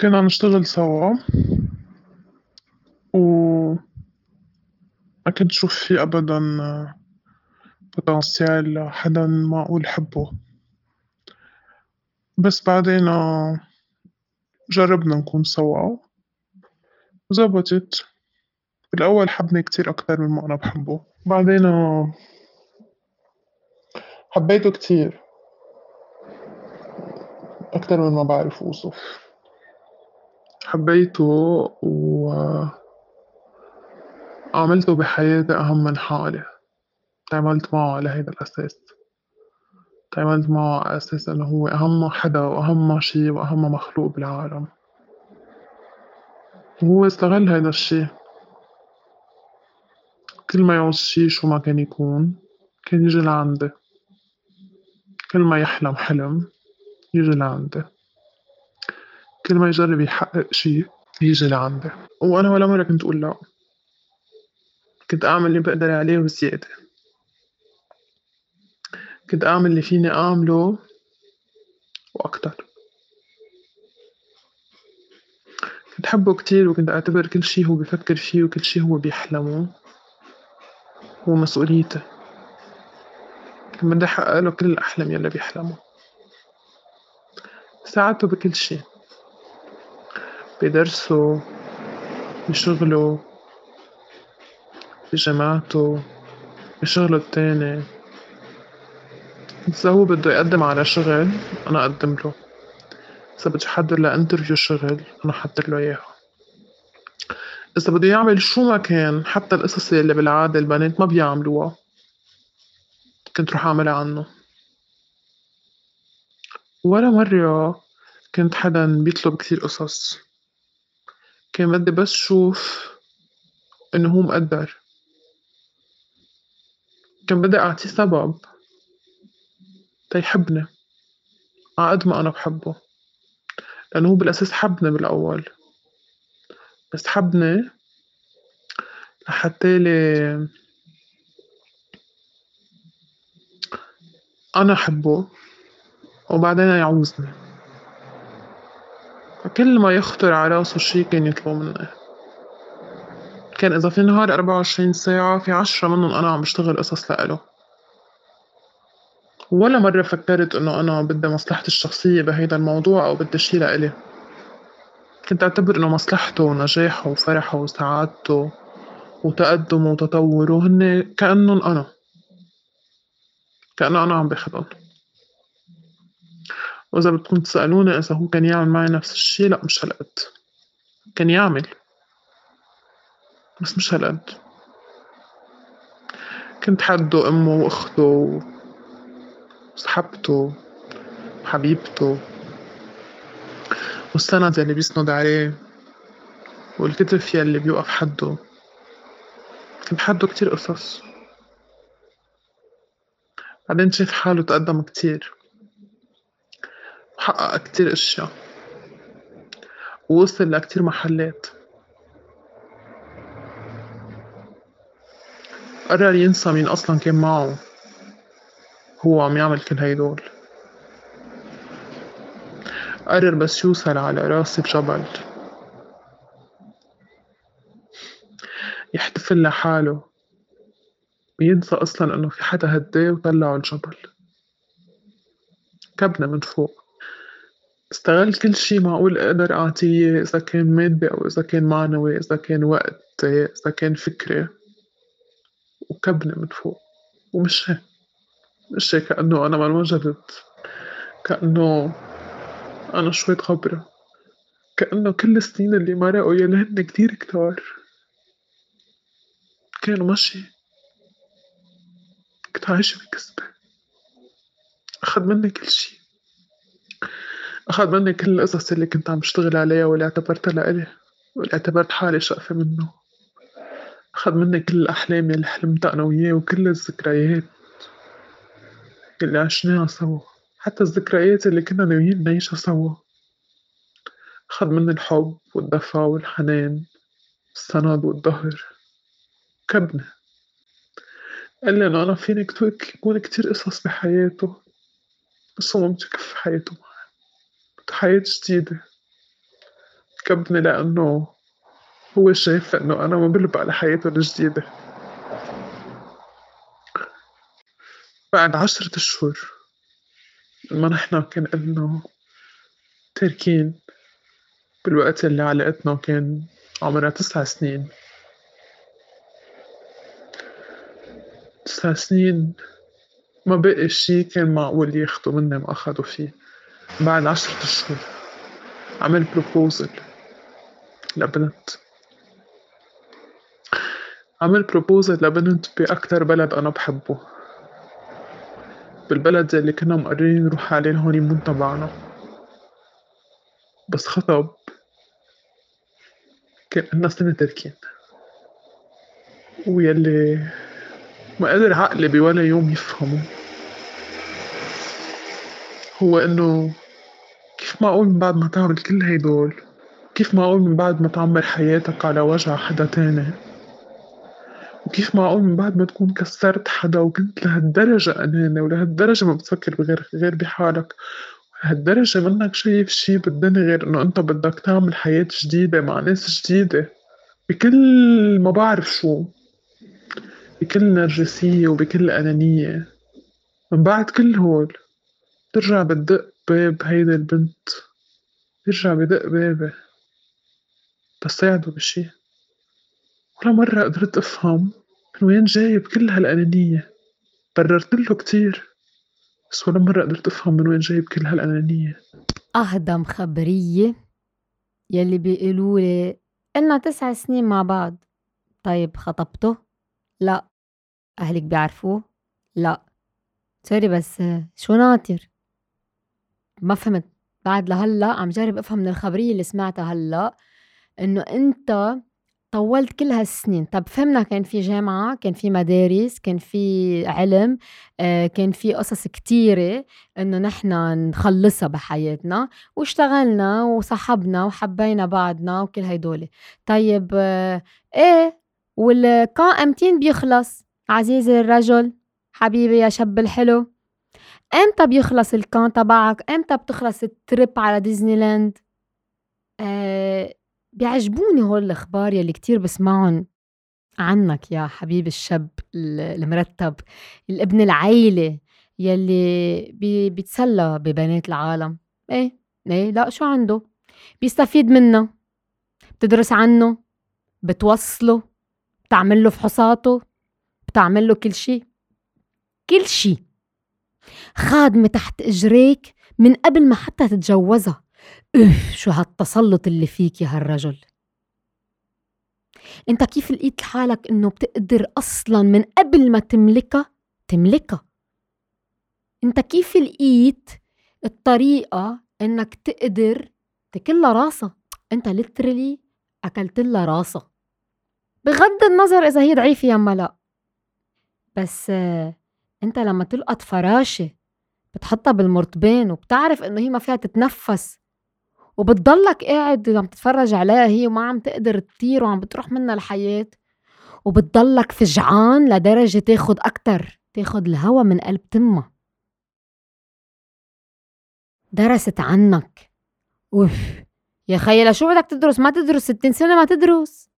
كنا نشتغل سوا. و ما كنت شوف فيه أبدا بوتنسيال حدا معقول حبه. بس بعدين جربنا نكون سوا. وزبطت. بالأول حبني كتير أكتر من ما أنا بحبه. بعدين حبيته كتير. أكتر من ما بعرف أوصف. حبيته و عملته بحياتي أهم من حالي. تعاملت معه على هيدا الأساس. تعاملت معه على أساس إنه هو أهم حدا وأهم شي وأهم مخلوق بالعالم. وهو استغل هيدا الشي. كل ما يعوز شي شو ما كان يكون كان يجي لعندي كل ما يحلم حلم يجي لعندي كل ما يجرب يحقق شي يجي لعندي وأنا ولا مرة كنت أقول لأ. كنت أعمل اللي بقدر عليه وزيادة. كنت أعمل اللي فيني أعمله وأكتر. كنت أحبه كتير وكنت أعتبر كل شي هو بيفكر فيه وكل شي هو بيحلمه. هو مسؤوليتي كنت بدي أحقق له كل الأحلام يلي بيحلمها ساعدته بكل شي بدرسه بشغله بجامعته بشغله التاني إذا هو بده يقدم على شغل أنا أقدم له إذا بده يحضر لإنترفيو شغل أنا أحضر له إياها إذا بده يعمل شو ما كان حتى القصص يلي بالعادة البنات ما بيعملوها كنت روح أعملها عنّه ولا مرّة كنت حدًا بيطلب كتير قصص كان بدي بس شوف إنه هو مقدّر. كان بدي أعطيه سبب تا يحبني عقد ما أنا بحبه لأنه هو بالأساس حبني بالأول. بس حبني لحتّالي أنا أحبه وبعدين يعوزني. فكل ما يخطر على رأسه شي كان يطلبه منّي كان إذا في نهار أربعة وعشرين ساعة في عشرة منُّن أنا عم بشتغل قصص لإله. ولا مرّة فكّرت إنه أنا بدّي مصلحتي الشخصية بهيدا الموضوع أو بدّي شي لإلي. كنت أعتبر إنه مصلحته ونجاحه وفرحه وسعادته وتقدمه وتطوّره هنّي كأنُّن أنا. كأنه أنا عم باخدُن وإذا بدكم تسألوني إذا هو كان يعمل معي نفس الشي لأ مش هالقد. كان يعمل بس مش هالقد. كنت حدّه أمه وأخته وصاحبته وحبيبته والسند يلي بيسند عليه والكتف يلي بيوقف حدّه. كنت حدّه كتير قصص. بعدين شاف حاله تقدّم كتير. وحقق كتير أشيا ووصل لكتير محلات. قرر ينسى مين أصلًا كان معه. وهو عم يعمل كل هيدول. قرر بس يوصل على رأس الجبل. يحتفل لحاله. وينسى أصلًا إنه في حدا هدّاه وطلّعه الجبل. كبني من فوق. استغل كل شي معقول أقدر أعطيه إياه إذا كان مادي أو إذا كان معنوي إذا كان وقتي إذا كان فكري وكبني من فوق. ومشى مشى كأنه أنا ما انوجدت. كأنه أنا شوية خبرة كأنه كل السنين اللي مرقوا يلي هن كتير كتار. كانوا مشي كنت عايشة بكذبة أخد مني كل شي أخد مني كل القصص اللي كنت عم بشتغل عليها واللي اعتبرتها لإلي واللي اعتبرت حالي شقفة منه. أخد مني كل الأحلام يلي حلمتها أنا وياه وكل الذكريات اللي عشناها سوا. حتى الذكريات اللي كنا ناويين نعيشها سوا. أخد مني الحب والدفى والحنان السند والضهر كبني قالي إنه أنا فيني كتير قصص بحياته بس هو يكفي حياته حياة جديدة. كبني لأنه هو شايف إنه أنا منقلب على حياته الجديدة. بعد عشرة أشهر لما نحنا كان إلنا تاركين بالوقت اللي علاقتنا كان عمرها تسع سنين. تسع سنين ما بقي شي كان معقول ياخدو مني ما أخدو فيه. بعد عشرة أشهر عمل بروبوزل لبنت. عمل بروبوزل لبنت بأكتر بلد أنا بحبه. بالبلد اللي كنا مقررين نروح عليه الهونيمون تبعنا. بس خطب كان إلنا سنة تركين ويلي ما قدر عقلي بولا يوم يفهمه. هو إنه كيف معقول من بعد ما تعمل كل هيدول كيف معقول من بعد ما تعمر حياتك على وجع حدا تاني وكيف معقول من بعد ما تكون كسرت حدا وكنت لهالدرجة أناني ولهالدرجة ما بتفكر بغير غير بحالك ولهالدرجة منك شايف شي بالدنيا غير إنه أنت بدك تعمل حياة جديدة مع ناس جديدة. بكل ما بعرف شو بكل نرجسية وبكل أنانية من بعد كل هول ترجع بتدق باب هيدي البنت. بيرجع بدق بابي بساعده بشي ولا مرة قدرت أفهم من وين جايب كل هالأنانية. بررت له كتير. بس ولا مرة قدرت أفهم من وين جايب كل هالأنانية. أهضم خبرية يلي بيقولولي إلنا تسع سنين مع بعض. طيب خطبته؟ لا. أهلك بيعرفوه؟ لا. سوري بس شو ناطر؟ ما فهمت بعد لهلّأ عم جرّب أفهم من الخبرية اللي سمعتها هلّأ إنه أنت طوّلت كل هالسنين، طب فهمنا كان في جامعة، كان في مدارس، كان في علم، آه، كان في قصص كتيرة إنه نحن نخلّصها بحياتنا، واشتغلنا وصاحبنا وحبّينا بعضنا وكل هيدول، طيب آه، والكان إمتين بيخلص. عزيزي الرجل، حبيبي يا شب الحلو؟ إمتى بيخلص الكان تبعك؟ إمتى بتخلص ال trip على ديزني لاند؟ آه بيعجبوني هول الأخبار يلّي كتير بسمعُن عنّك يا حبيبي الشب المرتّب، الابن العيلة يلّي بي بيتسلّى ببنات العالم، إيه، إيه، لأ شو عنده؟ بيستفيد منّا، بتدرس عنّه، بتوصّله، بتعملّه فحوصاته، بتعملّه كل شي، كل شي. خادمة تحت إجريك من قبل ما حتى تتجوزها. أوف شو هالتسلط اللي فيك يا هالرجل. أنت كيف لقيت حالك إنه بتقدر أصلا من قبل ما تملكها؟ تملكها. أنت كيف لقيت الطريقة إنك تقدر تكلها راسها؟ أنت لترلي أكلت لها راسها. بغض النظر إذا هي ضعيفة يا لا. بس انت لما تلقط فراشة بتحطها بالمرتبين وبتعرف انه هي ما فيها تتنفس وبتضلك قاعد عم تتفرج عليها هي وما عم تقدر تطير وعم بتروح منها الحياة وبتضلك فجعان لدرجة تاخد أكتر تاخد الهوا من قلب تمها. درست عنك. أوف يا خيي شو بدك تدرس؟ ما تدرس ستين سنة ما تدرس.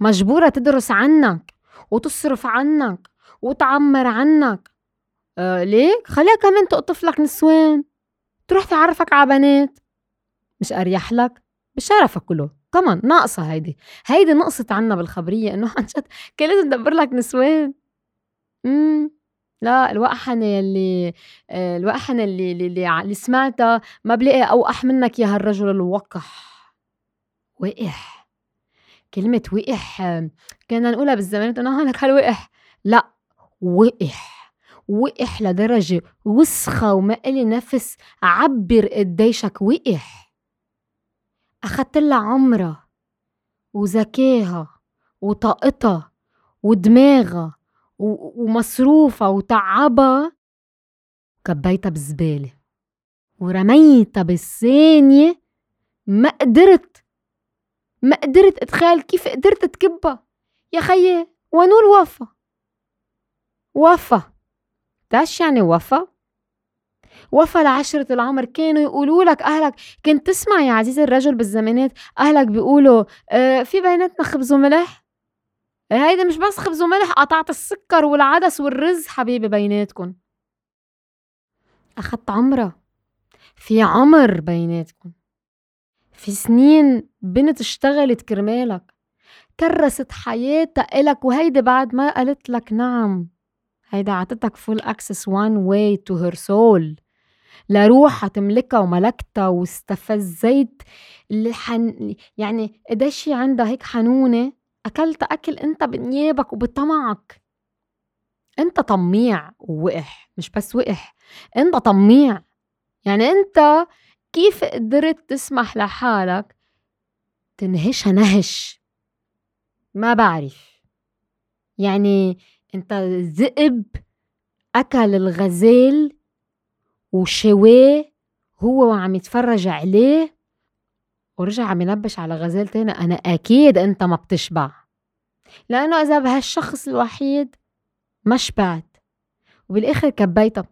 مجبورة تدرس عنك وتصرف عنك. وتعمر عنك. آه ليك خليها كمان تقطف لك نسوان. تروح تعرفك على بنات. مش أريح لك؟ بشرفك كله. كمان ناقصة هيدي. هيدي نقصت عنا بالخبرية إنه عن جد كان لازم ندبر لك نسوان. امم لا الوقحنة يلي آه، الوقحنة اللي اللي, اللي, اللي سمعتها ما بلاقي أوقح منك يا هالرجل الوقح. وقح. كلمة وقح كنا نقولها بالزمان أنا هلك هالوقح. لا. وقح وقح لدرجة وسخة وما إلي نفس عبّر قديشك وقح. أخدتلّا عمرها وذكاها وطاقتها ودماغها ومصروفها وتعبها. كبيتها بالزبالة ورميتها بالثانية. ما قدرت ما قدرت أتخيل كيف قدرت تكبها. يا خيي ونور وفا وفا. تعرف يعني وفا؟ وفى لعشرة العمر. كانوا يقولوا لك أهلك كنت تسمع يا عزيزي الرجل بالزمانات أهلك بيقولوا آه في بيناتنا خبز وملح؟ هيدا مش بس خبز وملح قطعت السكر والعدس والرز. حبيبي بيناتكم. أخدت عمرة. في عمر بيناتكم. في سنين بنت اشتغلت كرمالك. كرست حياتها إلك وهيدي بعد ما قالت لك نعم. هيدا عطتك full access one way to her soul لروحها تملكها وملكتها واستفزيت اللي حن يعني قديش عندها هيك حنونة؟ أكلت أكل أنت بنيابك وبطمعك. أنت طميع ووقح مش بس وقح أنت طميع. يعني أنت كيف قدرت تسمح لحالك تنهشها نهش؟ ما بعرف. يعني انت ذئب أكل الغزال وشواه هو وعم يتفرج عليه. ورجع عم ينبش على غزال تاني. أنا أكيد أنت ما بتشبع. لأنه إذا بهالشخص الوحيد ما شبعت. وبالآخر كبيتها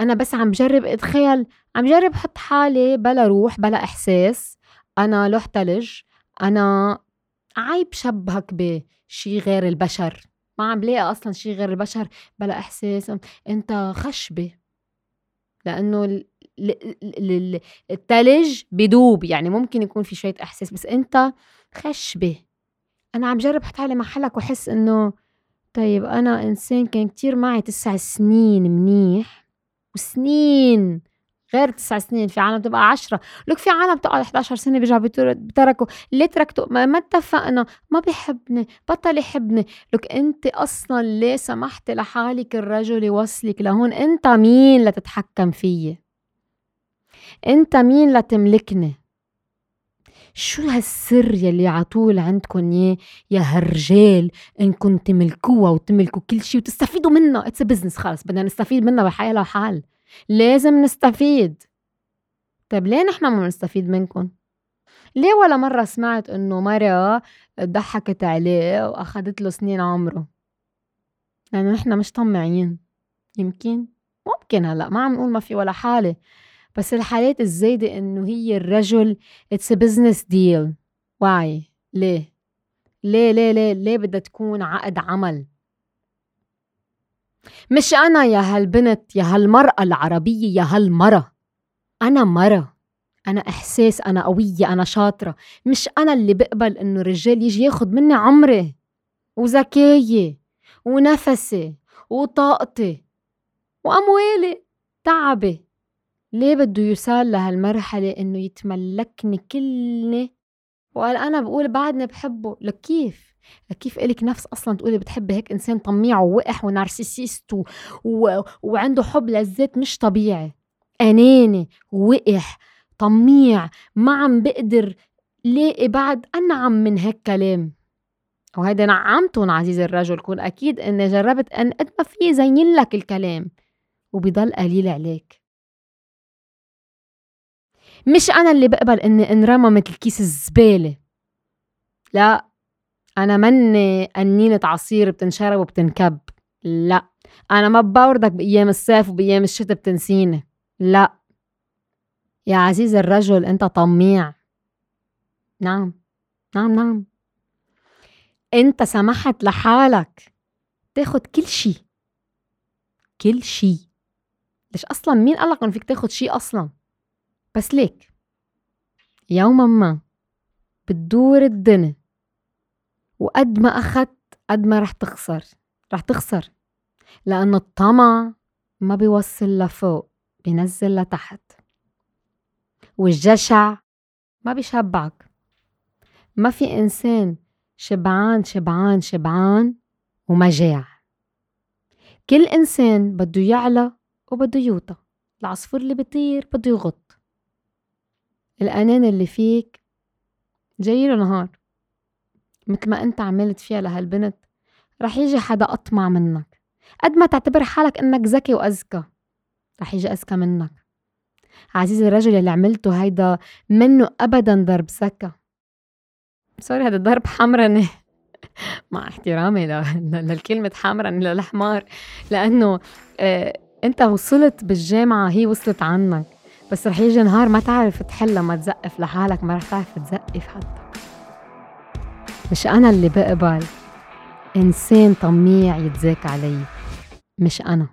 أنا بس عم بجرب اتخيل عم جرب حط حالي بلا روح بلا إحساس. أنا لوح تلج أنا عيب شبهك بشي غير البشر. ما عم بلاقي أصلا شي غير البشر بلا إحساس أنت خشبه لأنه التلج بدوب يعني ممكن يكون في شوية إحساس بس أنت خشبه أنا عم جرب أحط حالي محلك وأحس إنه طيب أنا إنسان كان كتير معي تسع سنين منيح وسنين. غير تسع سنين في عالم تبقى عشرة. لك في عالم تقعد 11 سنة بيرجعوا بتركوا. ليه تركتوا ما, اتفقنا ما بحبني بطل يحبني. لك انت أصلا ليه سمحت لحالك الرجل يوصلك لهون؟ انت مين لتتحكم فيي؟ انت مين لتملكني؟ شو هالسر يلي عطول عندكم اياه؟ يا هالرجال انكم تملكوها وتملكوا كل شيء وتستفيدوا منها. it's business خلص بدنا نستفيد منها بحالها وحال لازم نستفيد. طيب ليه نحن ما نستفيد منكم؟ ليه ولا مرة سمعت إنه مرة ضحكت عليه وأخدت له سنين عمره؟ لأنه يعني نحن مش طماعين. يمكن؟ ممكن هلأ ما عم نقول ما في ولا حالة. بس الحالات الزايدة إنه هي الرجل it's business deal why ليه؟ ليه ليه ليه ليه بدها تكون عقد عمل؟ مش أنا يا هالبنت يا هالمرأة العربية يا هالمرة. أنا مرة. أنا إحساس أنا قوية أنا شاطرة. مش أنا اللي بقبل إنه الرجال يجي ياخد مني عمري. وذكاية ونفسي وطاقتي وأموالي. تعبي. ليه بده يوصل لهالمرحلة إنه يتملكني كلني؟ وقال أنا بقول بعدني بحبه. لك كيف كيف إلك نفس أصلا تقولي بتحبي هيك إنسان طميع ووقح ونارسيسيست و... و... وعنده حب للذات مش طبيعي. أناني وقح طميع ما عم بقدر لاقي بعد أنعم من هيك كلام. وهيدا نعمتهم عزيزي الرجل كون أكيد إني جربت أن قد ما في زين لك الكلام وبضل قليل عليك. مش أنا اللي بقبل إني انرمى مثل كيس الزبالة. لا. أنا مني قنينة عصير بتنشرب وبتنكب. لا. أنا ما بوردك بأيام الصيف وبأيام الشتاء بتنسيني. لا. يا عزيزي الرجل أنت طميع. نعم. نعم نعم. أنت سمحت لحالك تاخد كل شي. كل شي. ليش أصلا مين قالك إنه فيك تاخد شي أصلا؟ بس ليك. يوما ما. بتدور الدنيا. وقد ما أخدت قد ما رح تخسر رح تخسر لأنه الطمع ما بيوصل لفوق بينزل لتحت. والجشع ما بيشبعك. ما في إنسان شبعان شبعان شبعان وما جاع. كل إنسان بده يعلى وبده يوطى. العصفور اللي بيطير بده يغط. الأنان اللي فيك جايله نهار. مثل ما انت عملت فيها لهالبنت رح يجي حدا أطمع منك. قد ما تعتبر حالك إنك ذكي وأذكى رح يجي أذكى منك. عزيزي الرجل اللي عملته هيدا منه ابدا ضرب سكة. سوري هذا ضرب حمرني. مع احترامي للكلمة حمرنة للحمار. لأنه آه، أنت وصلت بالجامعة هي وصلت عنك. بس رح يجي نهار ما تعرف تحلها ما تزقف لحالك ما رح تعرف تزقف حتى. مش أنا اللي بقبل. إنسان طميع يتزاك علي مش أنا.